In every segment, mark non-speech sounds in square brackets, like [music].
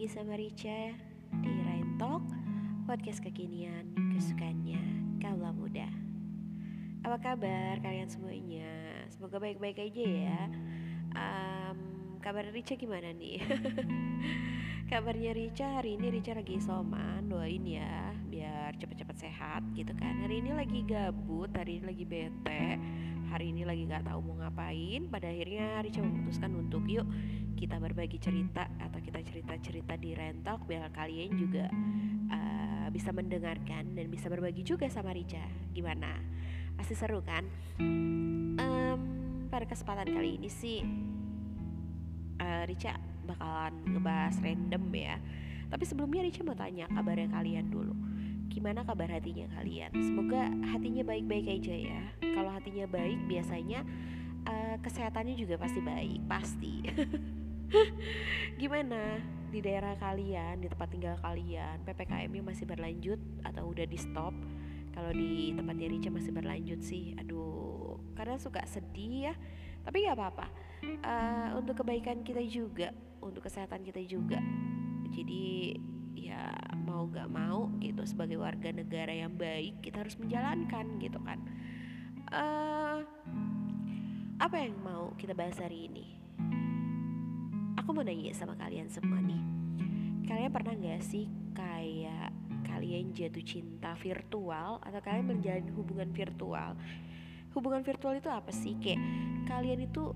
lagi sama Rica di Rain Talk Podcast kekinian kesukaannya kaula muda Apa kabar kalian semuanya? Semoga baik-baik aja ya um, Kabar Rica gimana nih? [laughs] Kabarnya Rica hari ini Rica lagi soman Doain ya biar cepet-cepet sehat gitu kan Hari ini lagi gabut, hari ini lagi bete Hari ini lagi gak tahu mau ngapain Pada akhirnya Rica memutuskan untuk yuk kita berbagi cerita atau kita cerita-cerita di Rentok biar kalian juga uh, bisa mendengarkan dan bisa berbagi juga sama Rica. Gimana? Pasti seru kan? Um, pada kesempatan kali ini sih uh, Rica bakalan ngebahas random ya. Tapi sebelumnya Rica mau tanya kabarnya kalian dulu. Gimana kabar hatinya kalian? Semoga hatinya baik-baik aja ya. Kalau hatinya baik biasanya uh, kesehatannya juga pasti baik, pasti. [laughs] [laughs] Gimana di daerah kalian, di tempat tinggal kalian, PPKM-nya masih berlanjut atau udah di stop? Kalau di tempat Rica masih berlanjut sih, aduh, karena suka sedih ya. Tapi gak apa-apa, uh, untuk kebaikan kita juga, untuk kesehatan kita juga. Jadi ya mau gak mau gitu sebagai warga negara yang baik kita harus menjalankan gitu kan. Uh, apa yang mau kita bahas hari ini? Aku mau nanya sama kalian semua nih. Kalian pernah gak sih kayak kalian jatuh cinta virtual atau kalian menjalin hubungan virtual? Hubungan virtual itu apa sih? Kayak kalian itu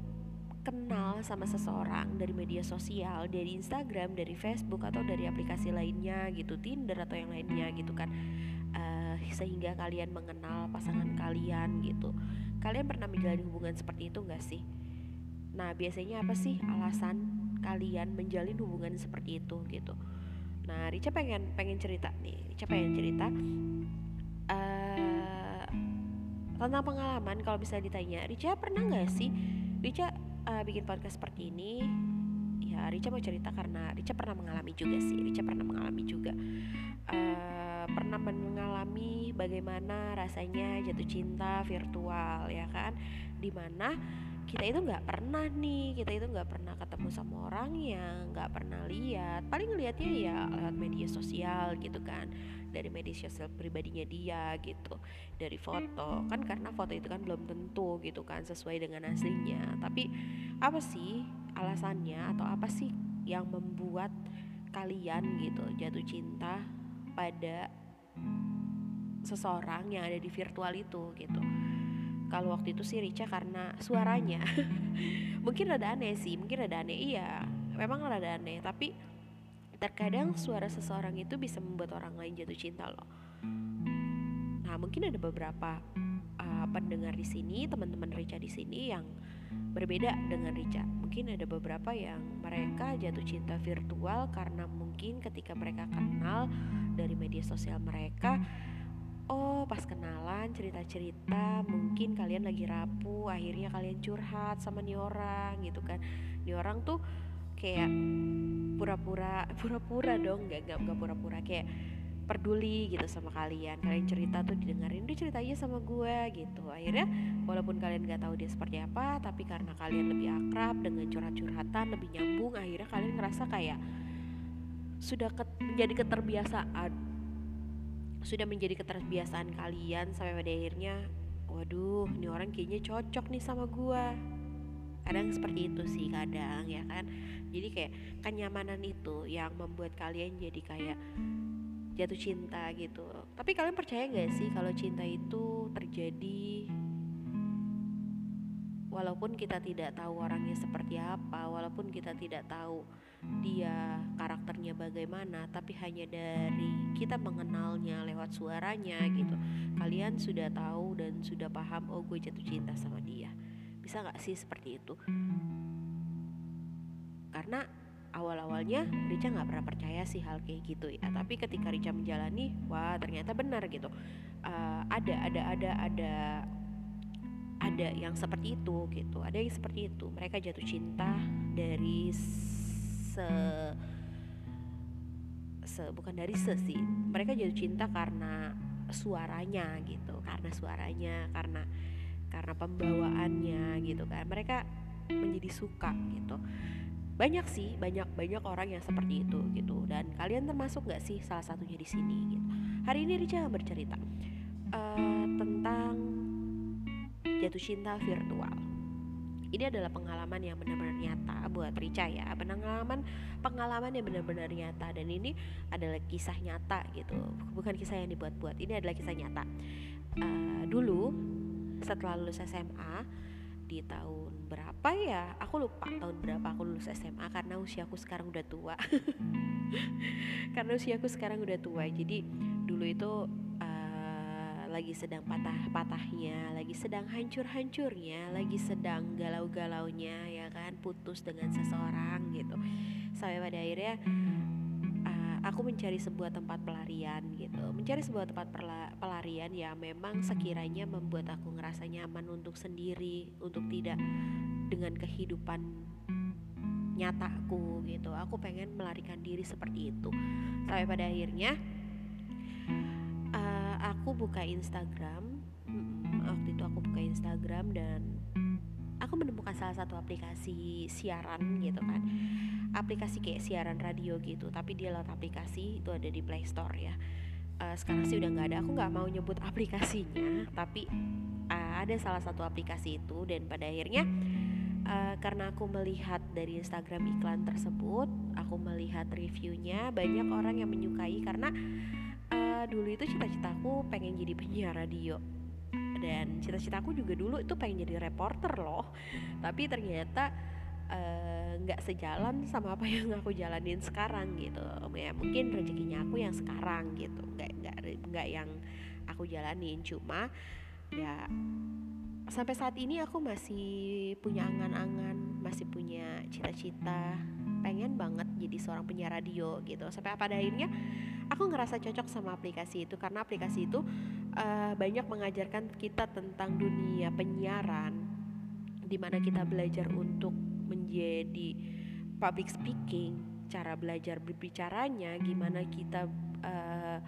kenal sama seseorang dari media sosial dari Instagram dari Facebook atau dari aplikasi lainnya gitu Tinder atau yang lainnya gitu kan. Uh, sehingga kalian mengenal pasangan kalian gitu. Kalian pernah menjalin hubungan seperti itu gak sih? Nah biasanya apa sih alasan kalian menjalin hubungan seperti itu gitu. Nah Rica pengen pengen cerita nih Rica pengen cerita uh, tentang pengalaman kalau bisa ditanya Rica pernah nggak sih Rica uh, bikin podcast seperti ini? Ya Rica mau cerita karena Rica pernah mengalami juga sih Rica pernah mengalami juga uh, pernah mengalami bagaimana rasanya jatuh cinta virtual ya kan? Di mana kita itu nggak pernah nih kita itu nggak pernah ketemu sama orang yang nggak pernah lihat. Paling lihatnya ya lewat media sosial gitu kan dari media sosial pribadinya dia gitu dari foto. Kan karena foto itu kan belum tentu gitu kan sesuai dengan aslinya. Tapi apa sih alasannya atau apa sih yang membuat kalian gitu jatuh cinta pada seseorang yang ada di virtual itu gitu kalau waktu itu sih Rica karena suaranya. [laughs] Mungkin rada aneh sih mungkin rada aneh. Iya memang rada aneh. Tapi terkadang suara seseorang itu bisa membuat orang lain jatuh cinta loh. Nah mungkin ada beberapa uh, pendengar di sini teman-teman Rica di sini yang berbeda dengan Rica mungkin ada beberapa yang mereka jatuh cinta virtual karena mungkin ketika mereka kenal dari media sosial mereka oh pas kenalan cerita-cerita mungkin kalian lagi rapuh akhirnya kalian curhat sama nih orang gitu kan. Nih orang tuh kayak pura-pura [laughs] pura-pura dong nggak nggak pura-pura kayak peduli gitu sama kalian. Kalian cerita tuh didengarin dia cerita aja sama gue gitu. Akhirnya walaupun kalian nggak tahu dia seperti apa tapi karena kalian lebih akrab dengan curhat-curhatan lebih nyambung akhirnya kalian ngerasa kayak sudah ket, menjadi keterbiasaan sudah menjadi keterbiasaan kalian sampai pada akhirnya waduh ini orang kayaknya cocok nih sama gua. Kadang seperti itu sih kadang ya kan? Jadi kayak kenyamanan itu yang membuat kalian jadi kayak jatuh cinta gitu. Tapi kalian percaya gak sih kalau cinta itu terjadi walaupun kita tidak tahu orangnya seperti apa, walaupun kita tidak tahu dia karakternya bagaimana, tapi hanya dari kita mengenalnya lewat suaranya gitu, kalian sudah tahu dan sudah paham, oh gue jatuh cinta sama dia. Bisa nggak sih seperti itu? Karena awal-awalnya Rica nggak pernah percaya sih hal kayak gitu ya. Tapi ketika Rica menjalani wah ternyata benar gitu. Uh, ada ada ada ada ada yang seperti itu gitu. Ada yang seperti itu. Mereka jatuh cinta dari se se bukan dari se sih mereka jatuh cinta karena suaranya gitu karena suaranya karena karena pembawaannya gitu kan. Mereka menjadi suka gitu. Banyak sih banyak banyak orang yang seperti itu gitu. Dan kalian termasuk nggak sih salah satunya di sini gitu? Hari ini Rica bercerita uh, tentang jatuh cinta virtual ini adalah pengalaman yang benar-benar nyata buat Rica ya. Pengalaman pengalaman yang benar-benar nyata. Dan ini adalah kisah nyata gitu. Bukan kisah yang dibuat-buat. Ini adalah kisah nyata. Uh, dulu setelah lulus SMA di tahun berapa ya? Aku lupa tahun berapa aku lulus SMA karena usiaku sekarang udah tua. [laughs] Karena usiaku sekarang udah tua. Jadi dulu itu lagi sedang patah-patahnya lagi sedang hancur-hancurnya lagi sedang galau-galaunya ya kan putus dengan seseorang gitu. Sampai pada akhirnya aku mencari sebuah tempat pelarian gitu. Mencari sebuah tempat pelarian yang memang sekiranya membuat aku ngerasa nyaman untuk sendiri untuk tidak dengan kehidupan nyataku gitu. Aku pengen melarikan diri seperti itu. Sampai pada akhirnya uh, aku buka Instagram waktu itu aku buka Instagram dan aku menemukan salah satu aplikasi siaran gitu kan. Aplikasi kayak siaran radio gitu tapi dia lewat aplikasi itu ada di Play Store ya. Uh, sekarang sih udah nggak ada aku nggak mau nyebut [laughs] aplikasinya tapi uh, ada salah satu aplikasi itu dan pada akhirnya uh, karena aku melihat dari Instagram iklan tersebut aku melihat reviewnya banyak orang yang menyukai karena dulu itu cita-citaku pengen jadi penyiar radio. Dan cita-citaku juga dulu itu pengen jadi reporter loh. Tapi ternyata eh, nggak uh, sejalan sama apa yang aku jalanin sekarang gitu. Ya mungkin rezekinya aku yang sekarang gitu. Nggak nggak nggak yang aku jalanin. Cuma ya sampai saat ini aku masih punya angan-angan masih punya cita-cita pengen banget jadi seorang penyiar radio gitu sampai pada akhirnya aku ngerasa cocok sama aplikasi itu karena aplikasi itu uh, banyak mengajarkan kita tentang dunia penyiaran di mana kita belajar untuk menjadi public speaking cara belajar berbicaranya gimana kita uh,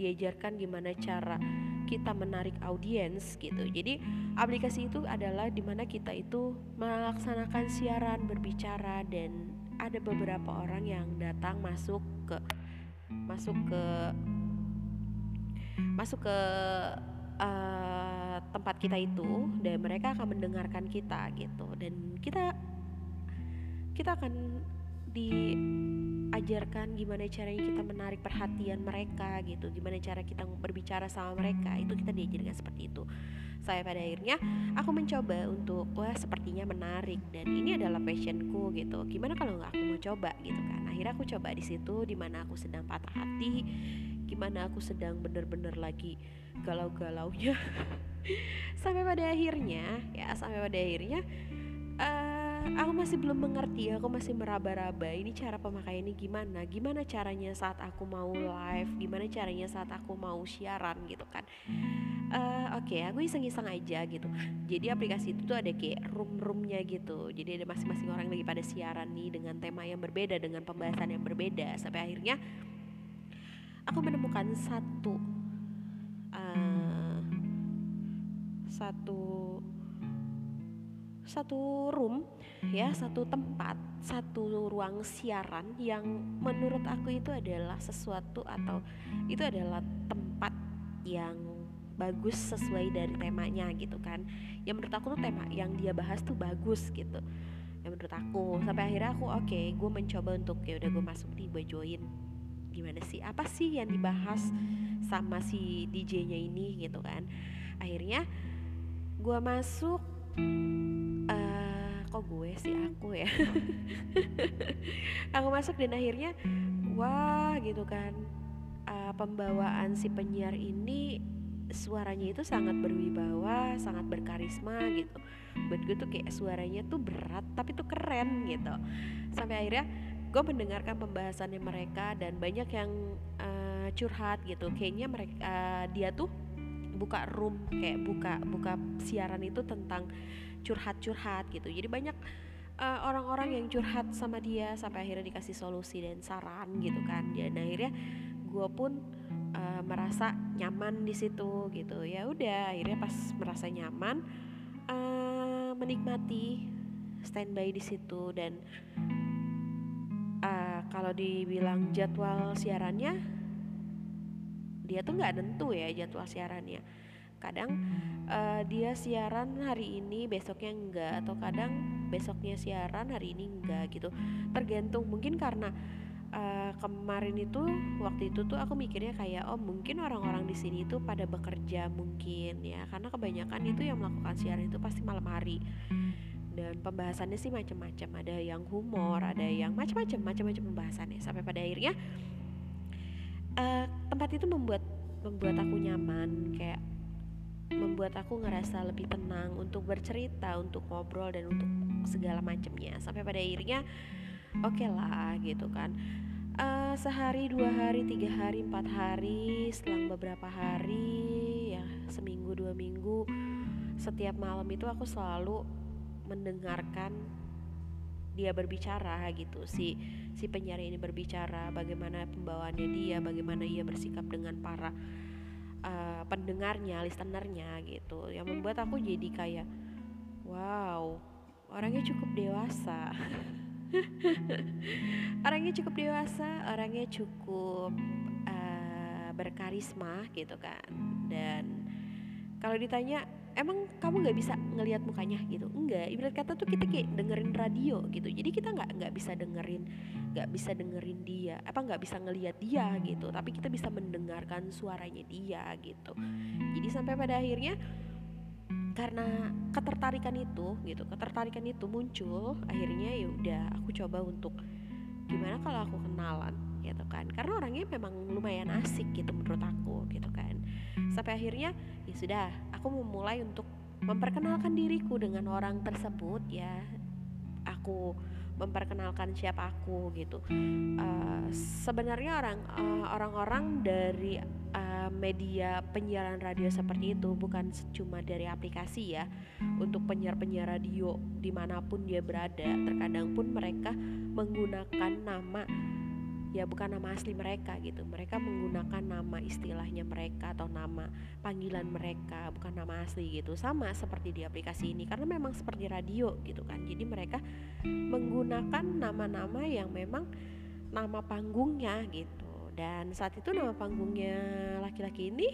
diajarkan gimana cara kita menarik audiens gitu. Jadi aplikasi itu adalah di mana kita itu melaksanakan siaran berbicara dan ada beberapa orang yang datang masuk ke masuk ke masuk ke uh, tempat kita itu dan mereka akan mendengarkan kita gitu. Dan kita kita akan diajarkan gimana caranya kita menarik perhatian mereka gitu. Gimana cara kita berbicara sama mereka. Itu kita diajarkan seperti itu. Saya pada akhirnya aku mencoba untuk wah sepertinya menarik. Dan ini adalah passionku gitu. Gimana kalau nggak aku mau coba gitu kan? Akhirnya aku coba di situ di mana aku sedang patah hati. Gimana aku sedang bener-bener lagi galau-galaunya. [laughs] Sampai pada akhirnya ya sampai pada akhirnya uh, aku masih belum mengerti aku masih meraba-raba. Ini cara pemakaiannya gimana? Gimana caranya saat aku mau live? Gimana caranya saat aku mau siaran gitu kan? Uh, oke okay, aku iseng-iseng aja gitu. Jadi aplikasi itu tuh ada kayak room-roomnya gitu. Jadi ada masing-masing orang lagi pada siaran nih dengan tema yang berbeda dengan pembahasan yang berbeda. Sampai akhirnya aku menemukan satu uh, satu satu room ya satu tempat satu ruang siaran yang menurut aku itu adalah sesuatu atau itu adalah tempat yang bagus sesuai dari temanya gitu kan. Yang menurut aku tuh tema yang dia bahas tuh bagus gitu. Yang menurut aku. Sampai akhirnya aku oke okay, gue mencoba untuk ya udah gue masuk nih gue join. Gimana sih? Apa sih yang dibahas sama si DJ-nya ini gitu kan? Akhirnya gue masuk uh, kok gue sih aku ya [laughs] aku masuk dan akhirnya wah gitu kan uh, pembawaan si penyiar ini suaranya itu sangat berwibawa, sangat berkarisma gitu. Buat gue tuh kayak suaranya tuh berat tapi tuh keren gitu. Sampai akhirnya gue mendengarkan pembahasannya mereka dan banyak yang uh, curhat gitu. Kayaknya mereka uh, dia tuh buka room kayak buka buka siaran itu tentang curhat-curhat gitu. Jadi banyak eh, orang-orang yang curhat sama dia sampai akhirnya dikasih solusi dan saran gitu kan. Dan akhirnya gue pun uh, merasa nyaman di situ gitu. Ya udah akhirnya pas merasa nyaman uh, menikmati standby di situ dan kalau dibilang jadwal siarannya dia tuh nggak nentu ya jadwal siarannya. Kadang uh, dia siaran hari ini besoknya enggak atau kadang besoknya siaran hari ini enggak gitu. Tergantung mungkin karena uh, kemarin itu waktu itu tuh aku mikirnya kayak oh mungkin orang-orang di sini tuh pada bekerja mungkin ya karena kebanyakan itu yang melakukan siaran itu pasti malam hari. Dan pembahasannya sih macam-macam ada yang humor ada yang macam-macam macam-macam pembahasannya. Sampai pada akhirnya uh, tempat itu membuat membuat aku nyaman kayak membuat aku ngerasa lebih tenang untuk bercerita, untuk ngobrol dan untuk segala macamnya. Sampai pada akhirnya oke okay lah gitu kan. Uh, sehari, dua hari, tiga hari, empat hari, selang beberapa hari, ya seminggu, dua minggu, setiap malam itu aku selalu mendengarkan dia berbicara gitu si si penyiar ini berbicara bagaimana pembawaannya dia bagaimana ia bersikap dengan para uh, pendengarnya, listenernya gitu, yang membuat aku jadi kayak wow, orangnya cukup dewasa. [laughs] orangnya cukup dewasa, orangnya cukup uh, berkarisma gitu kan. Dan kalau ditanya emang kamu nggak bisa ngelihat mukanya? Gitu. Enggak ibarat kata tuh kita kayak dengerin radio gitu. Jadi kita nggak nggak bisa dengerin nggak bisa dengerin dia apa nggak bisa ngelihat dia gitu. Tapi kita bisa mendengarkan suaranya dia gitu. Jadi sampai pada akhirnya karena ketertarikan itu gitu ketertarikan itu muncul akhirnya ya udah aku coba untuk gimana kalau aku kenalan gitu kan. Karena orangnya memang lumayan asik gitu menurut aku gitu kan sampai akhirnya ya sudah aku memulai untuk memperkenalkan diriku dengan orang tersebut ya. Aku memperkenalkan siapa aku gitu. Uh, sebenarnya orang uh, orang-orang dari uh, media penyiaran radio seperti itu bukan cuma dari aplikasi ya. Untuk penyiar-penyiar radio di mana pun dia berada terkadang pun mereka menggunakan nama ya bukan nama asli mereka gitu. Mereka menggunakan nama istilahnya mereka atau nama panggilan mereka bukan nama asli gitu. Sama seperti di aplikasi ini karena memang seperti radio gitu kan. Jadi mereka menggunakan nama-nama yang memang nama panggungnya gitu. Dan saat itu nama panggungnya laki-laki ini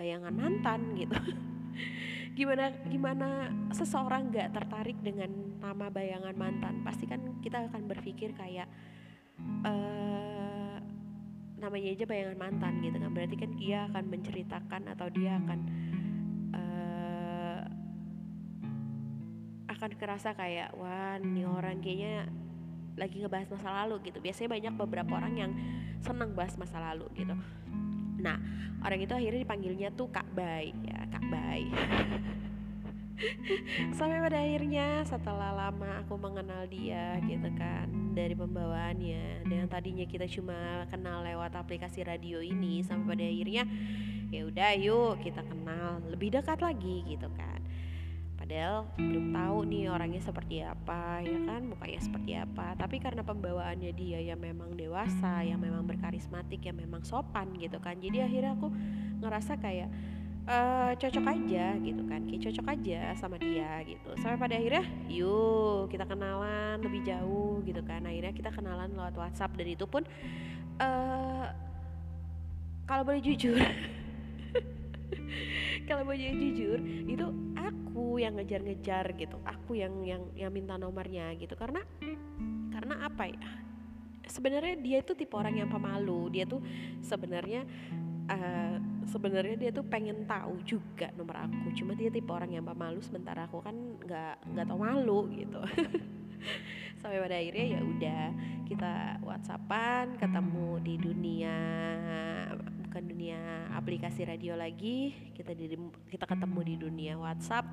bayangan mantan gitu. [laughs] Gimana gimana seseorang nggak tertarik dengan nama bayangan mantan? Pasti kan kita akan berpikir kayak uh, namanya aja bayangan mantan gitu kan. Berarti kan dia akan menceritakan atau dia akan uh, akan kerasa kayak wah nih orang kayaknya lagi ngebahas masa lalu gitu. Biasanya banyak beberapa orang yang senang bahas masa lalu gitu. Nah orang itu akhirnya dipanggilnya tuh Kak Bay. Ya Kak Bay. [laughs] Sampai pada akhirnya setelah lama aku mengenal dia gitu kan dari pembawaannya. Dan tadinya kita cuma kenal lewat aplikasi radio ini sampai pada akhirnya ya udah yuk kita kenal lebih dekat lagi gitu kan. Padahal belum tahu nih orangnya seperti apa ya kan mukanya seperti apa. Tapi karena pembawaannya dia yang memang dewasa yang memang berkarismatik yang memang sopan gitu kan jadi akhirnya aku ngerasa kayak uh, cocok aja gitu kan kayak cocok aja sama dia gitu. Sampai pada akhirnya yuk kita kenalan lebih jauh gitu kan. Akhirnya kita kenalan lewat WhatsApp. Dan itu pun uh, kalau boleh jujur [laughs] kalau boleh jujur itu aku yang ngejar-ngejar gitu. Aku yang yang yang minta nomornya gitu. Karena karena apa ya? Sebenarnya dia itu tipe orang yang pemalu. Dia tuh sebenarnya uh, sebenarnya dia tuh pengen tahu juga nomor aku. Cuma dia tipe orang yang malu sementara aku kan nggak nggak tau malu gitu. [laughs] Sampai pada akhirnya ya udah kita whatsappan ketemu di dunia bukan dunia aplikasi radio lagi. Kita di kita ketemu di dunia WhatsApp.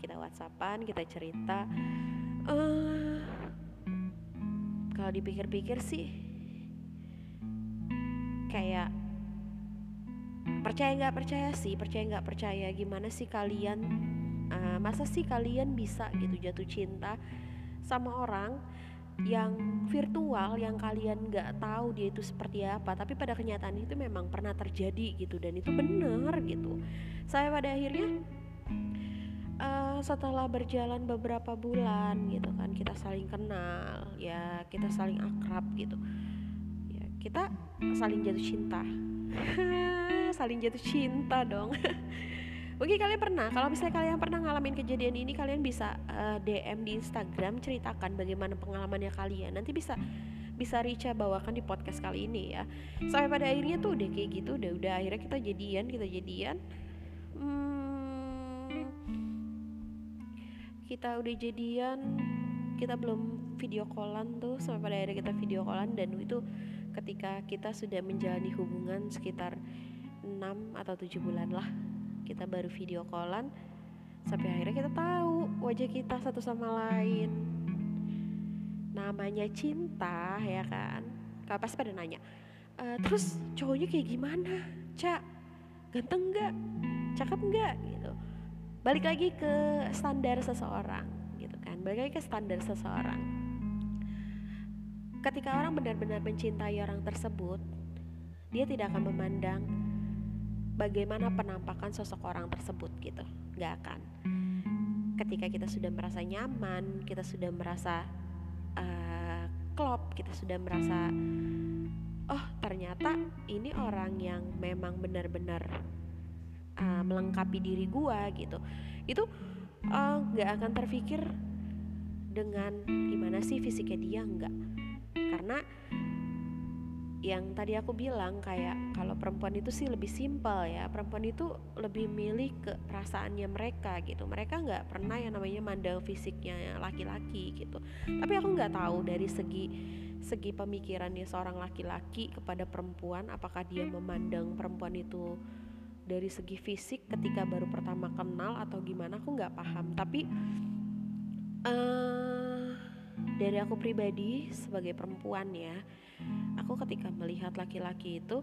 Kita whatsappan kita cerita. Uh, kalau dipikir-pikir sih kayak percaya nggak percaya sih percaya nggak percaya gimana sih kalian uh, masa sih kalian bisa gitu jatuh cinta sama orang yang virtual yang kalian nggak tahu dia itu seperti apa tapi pada kenyataan itu memang pernah terjadi gitu dan itu benar gitu. Saya pada akhirnya uh, setelah berjalan beberapa bulan gitu kan kita saling kenal ya kita saling akrab gitu kita saling jatuh cinta [laughs] saling jatuh cinta dong [laughs] Mungkin kalian pernah, kalau misalnya kalian pernah ngalamin kejadian ini, kalian bisa uh, eh, DM di Instagram ceritakan bagaimana pengalamannya kalian. Nanti bisa bisa Rica bawakan di podcast kali ini ya. Sampai pada akhirnya tuh udah kayak gitu, udah udah akhirnya kita jadian, kita jadian. Hmm, kita udah jadian, kita belum video callan tuh sampai pada akhirnya kita video callan dan itu ketika kita sudah menjalani hubungan sekitar 6 atau 7 bulan lah kita baru video callan sampai akhirnya kita tahu wajah kita satu sama lain. Namanya cinta ya kan? Kalau pasti pada nanya e, terus cowoknya kayak gimana? Cak ganteng nggak? Cakep nggak? Gitu. Balik lagi ke standar seseorang gitu kan? Balik lagi ke standar seseorang ketika orang benar-benar mencintai orang tersebut dia tidak akan memandang bagaimana penampakan sosok orang tersebut gitu. Nggak akan. Ketika kita sudah merasa nyaman kita sudah merasa uh, klop kita sudah merasa oh ternyata ini orang yang memang benar-benar uh, melengkapi diri gua gitu. Itu eh, nggak uh, akan terpikir dengan gimana sih fisiknya dia nggak karena yang tadi aku bilang kayak kalau perempuan itu sih lebih simpel ya. Perempuan itu lebih milih ke perasaannya mereka gitu. Mereka nggak pernah yang namanya mandang fisiknya laki-laki gitu. Tapi aku nggak tahu dari segi segi pemikirannya seorang laki-laki kepada perempuan apakah dia memandang perempuan itu dari segi fisik ketika baru pertama kenal atau gimana aku nggak paham. Tapi uh, dari aku pribadi sebagai perempuan ya aku ketika melihat laki-laki itu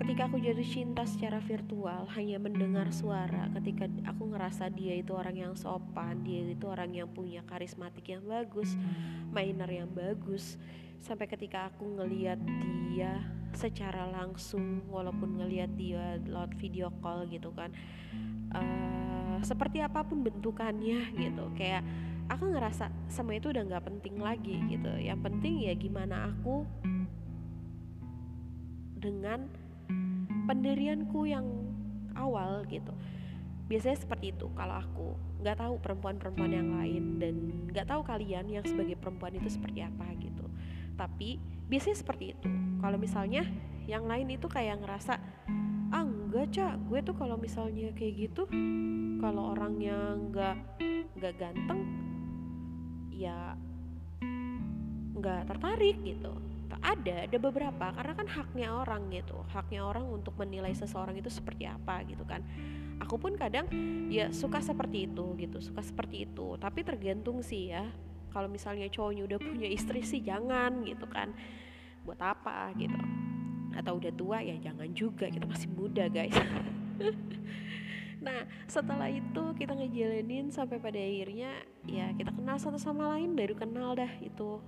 ketika aku jatuh cinta secara virtual hanya mendengar suara ketika aku ngerasa dia itu orang yang sopan dia itu orang yang punya karismatik yang bagus mainer yang bagus sampai ketika aku ngeliat dia secara langsung walaupun ngeliat dia lewat video call gitu kan uh, seperti apa pun bentukannya gitu. Kayak aku ngerasa semua itu udah nggak penting lagi gitu. Yang penting ya gimana aku dengan pendirianku yang awal gitu. Biasanya seperti itu kalau aku nggak tahu perempuan-perempuan yang lain dan nggak tahu kalian yang sebagai perempuan itu seperti apa gitu. Tapi biasanya seperti itu. Kalau misalnya yang lain itu kayak ngerasa ah enggak cak. Gue tuh kalau misalnya kayak gitu kalau orangnya nggak nggak ganteng ya nggak tertarik gitu. Ada ada beberapa karena kan haknya orang gitu. Haknya orang untuk menilai seseorang itu seperti apa gitu kan. Aku pun kadang ya suka seperti itu gitu suka seperti itu. Tapi tergantung sih ya kalau misalnya cowoknya udah punya istri sih jangan gitu kan. Buat apa gitu. Atau udah tua ya jangan juga kita masih muda guys [laughs] nah setelah itu kita ngejalanin sampai pada akhirnya ya kita kenal satu sama lain baru kenal dah itu.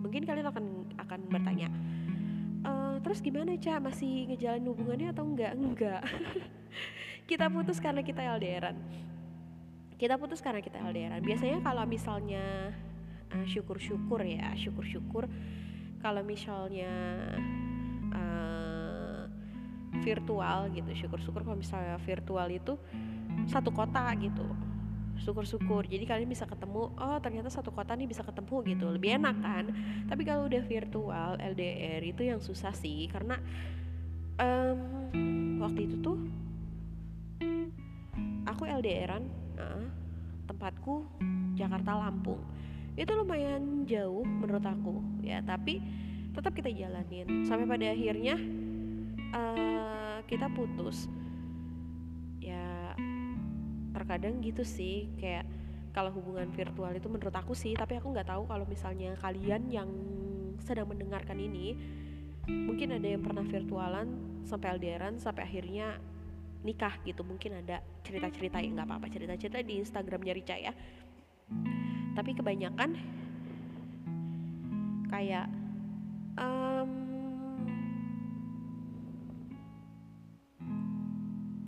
Mungkin kalian akan akan bertanya e, terus gimana cak masih ngejalanin hubungannya atau enggak? [laughs] Enggak. Kita putus karena kita LDRan kita putus karena kita LDRan biasanya kalau misalnya uh, syukur-syukur ya syukur-syukur. Kalau misalnya uh, virtual gitu. Syukur-syukur kalau misalnya virtual itu satu kota gitu. Syukur-syukur. Jadi kalian bisa ketemu oh ternyata satu kota nih bisa ketemu gitu. Lebih enak kan? Tapi kalau udah virtual LDR itu yang susah sih karena um, waktu itu tuh aku LDRan uh, tempatku Jakarta Lampung. Itu lumayan jauh menurut aku ya. Tapi tetap kita jalanin. Sampai pada akhirnya uh, kita putus terkadang gitu sih kayak kalau hubungan virtual itu menurut aku sih tapi aku nggak tahu kalau misalnya kalian yang sedang mendengarkan ini mungkin ada yang pernah virtualan sampai LDRan sampai akhirnya nikah gitu mungkin ada cerita-cerita yang nggak apa-apa cerita-cerita di Instagramnya Rica ya. Tapi kebanyakan kayak um,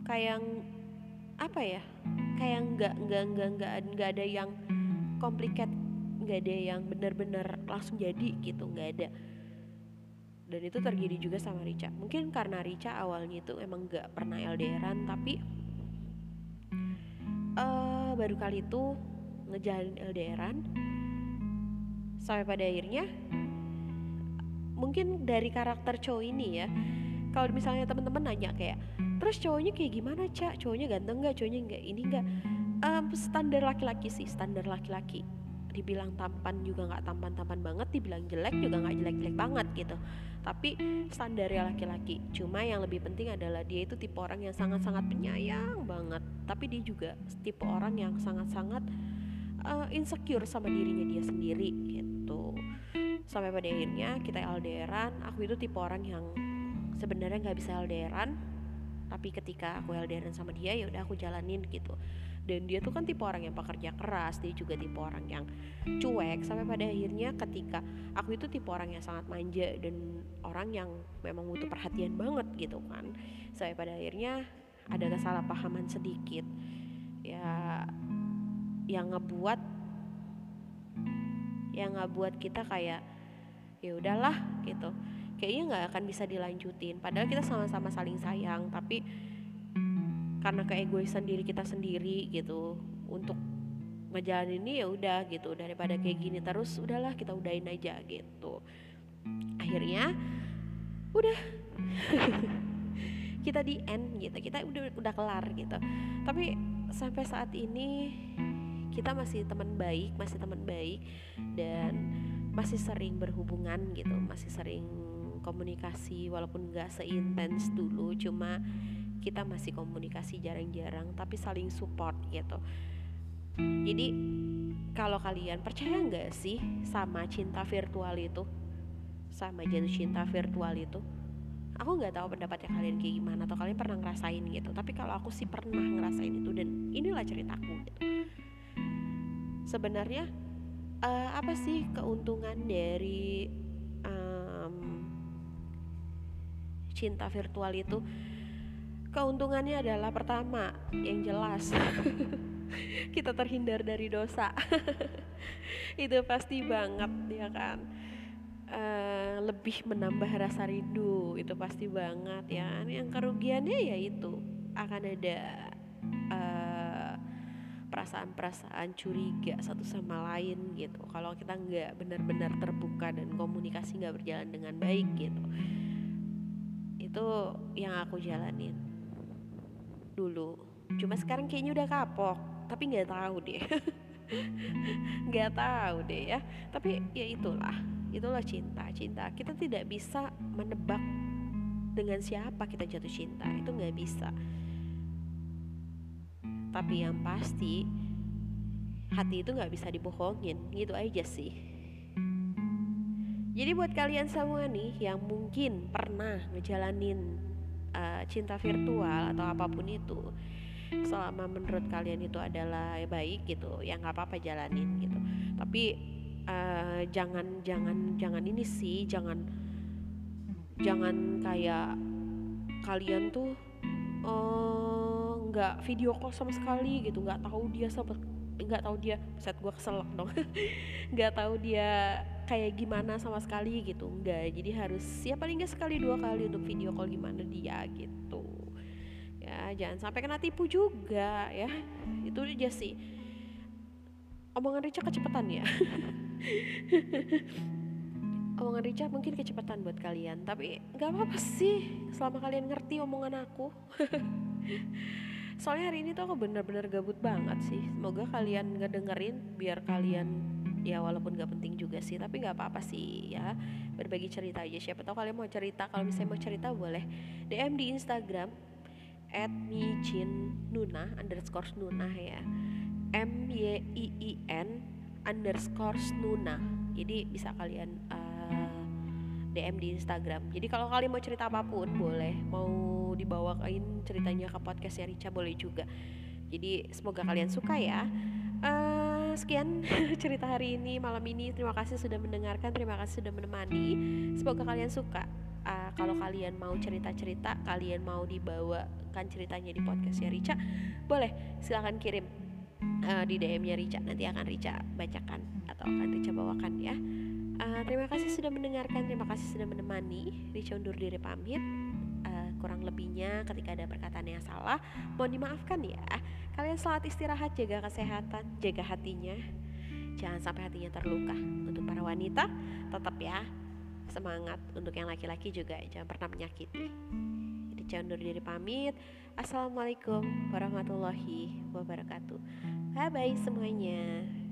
kayak apa ya kayak nggak nggak nggak nggak nggak ada yang komplikat nggak ada yang benar-benar langsung jadi gitu nggak ada. Dan itu terjadi juga sama Rica. Mungkin karena Rica awalnya itu emang nggak pernah LDRan tapi uh, baru kali itu ngejalin LDRan sampai pada akhirnya mungkin dari karakter cowok ini ya kalau misalnya teman-teman nanya kayak terus cowoknya kayak gimana cak cowoknya ganteng nggak? Cowoknya nggak? Ini nggak? Um, standar laki-laki sih standar laki-laki. Dibilang tampan juga nggak tampan-tampan banget dibilang jelek juga nggak jelek-jelek banget gitu. Tapi standarnya laki-laki. Cuma yang lebih penting adalah dia itu tipe orang yang sangat-sangat penyayang banget. Tapi dia juga tipe orang yang sangat-sangat uh, insecure sama dirinya dia sendiri gitu. Sampai pada akhirnya kita LDRan aku itu tipe orang yang sebenarnya nggak bisa LDRan tapi ketika aku LDRan sama dia ya udah aku jalanin gitu. Dan dia tuh kan tipe orang yang pekerja keras dia juga tipe orang yang cuek sampai pada akhirnya ketika aku itu tipe orang yang sangat manja dan orang yang memang butuh perhatian banget gitu kan. Sampai pada akhirnya ada kesalahpahaman sedikit. Ya yang ngebuat yang ngebuat kita kayak ya udahlah gitu kayaknya nggak akan bisa dilanjutin. Padahal kita sama-sama saling sayang tapi karena keegoisan diri kita sendiri gitu untuk ngejalan ini ya udah gitu. Daripada kayak gini terus udahlah kita udahin aja gitu. Akhirnya udah. [laughs] Kita di end gitu kita udah udah kelar gitu. Tapi sampai saat ini kita masih teman baik masih teman baik dan masih sering berhubungan gitu masih sering komunikasi walaupun nggak seintens dulu cuma kita masih komunikasi jarang-jarang tapi saling support gitu. Jadi kalau kalian percaya nggak sih sama cinta virtual itu? Sama jatuh cinta virtual itu? Aku nggak tahu pendapatnya kalian kayak gimana atau kalian pernah ngerasain gitu tapi kalau aku sih pernah ngerasain itu dan inilah ceritaku gitu. Sebenarnya uh, apa sih keuntungan dari cinta virtual itu keuntungannya adalah pertama yang jelas. [laughs] Kita terhindar dari dosa. [laughs] Itu pasti banget ya kan? Uh, lebih menambah rasa rindu itu pasti banget ya kan? Yang kerugiannya ya itu akan ada uh, perasaan-perasaan curiga satu sama lain gitu. Kalau kita nggak benar-benar terbuka dan komunikasi nggak berjalan dengan baik gitu itu yang aku jalanin. Dulu. Cuma sekarang kayaknya udah kapok. Tapi nggak tahu deh. [laughs] Nggak tahu deh ya. Tapi ya itulah. Itulah cinta. Cinta. Kita tidak bisa menebak dengan siapa kita jatuh cinta. Itu nggak bisa. Tapi yang pasti hati itu nggak bisa dibohongin. Gitu aja sih jadi buat kalian semua nih yang mungkin pernah ngejalanin uh, cinta virtual atau apa pun itu selama menurut kalian itu adalah baik gitu ya nggak apa-apa jalanin gitu. Tapi uh, jangan jangan jangan ini sih jangan jangan kayak kalian tuh uh, nggak video call sama sekali gitu nggak tahu dia sama nggak tahu dia set gue keselak dong. [laughs] Nggak tahu dia kayak gimana sama sekali gitu nggak jadi harus ya paling nggak sekali dua kali untuk video call gimana dia gitu. Ya jangan sampai kena tipu juga ya. Itu aja sih. Omongan Rica kecepatan ya? [laughs] Omongan Rica mungkin kecepatan buat kalian tapi nggak apa-apa sih. Selama kalian ngerti omongan aku. [laughs] Soalnya hari ini tuh aku bener-bener gabut banget sih. Semoga kalian ngedengerin biar kalian ya walaupun gak penting juga sih tapi nggak apa-apa sih ya. Berbagi cerita aja siapa tahu kalian mau cerita. Kalau misalnya mau cerita boleh. DM di Instagram at nuna underscore nuna ya. M Y I I N underscore nuna. Jadi bisa kalian uh, DM di Instagram. Jadi kalau kalian mau cerita apa pun boleh. Mau dibawain ceritanya ke podcastnya Rica boleh juga. Jadi semoga kalian suka ya. Uh, sekian [laughs] cerita hari ini malam ini. Terima kasih sudah mendengarkan terima kasih sudah menemani. Semoga kalian suka uh, kalau kalian mau cerita-cerita kalian mau dibawakan ceritanya di podcastnya Rica boleh. Silahkan kirim uh, di DM-nya Rica. Nanti akan Rica bacakan atau akan Rica bawakan ya. Uh, terima kasih sudah mendengarkan terima kasih sudah menemani. Rica undur diri pamit kurang lebihnya ketika ada perkataan yang salah mohon dimaafkan ya. Kalian selamat istirahat jaga kesehatan jaga hatinya. Jangan sampai hatinya terluka. Untuk para wanita tetap ya semangat. Untuk yang laki-laki juga jangan pernah menyakiti. Jadi jangan diri pamit. Assalamualaikum warahmatullahi wabarakatuh. Bye bye semuanya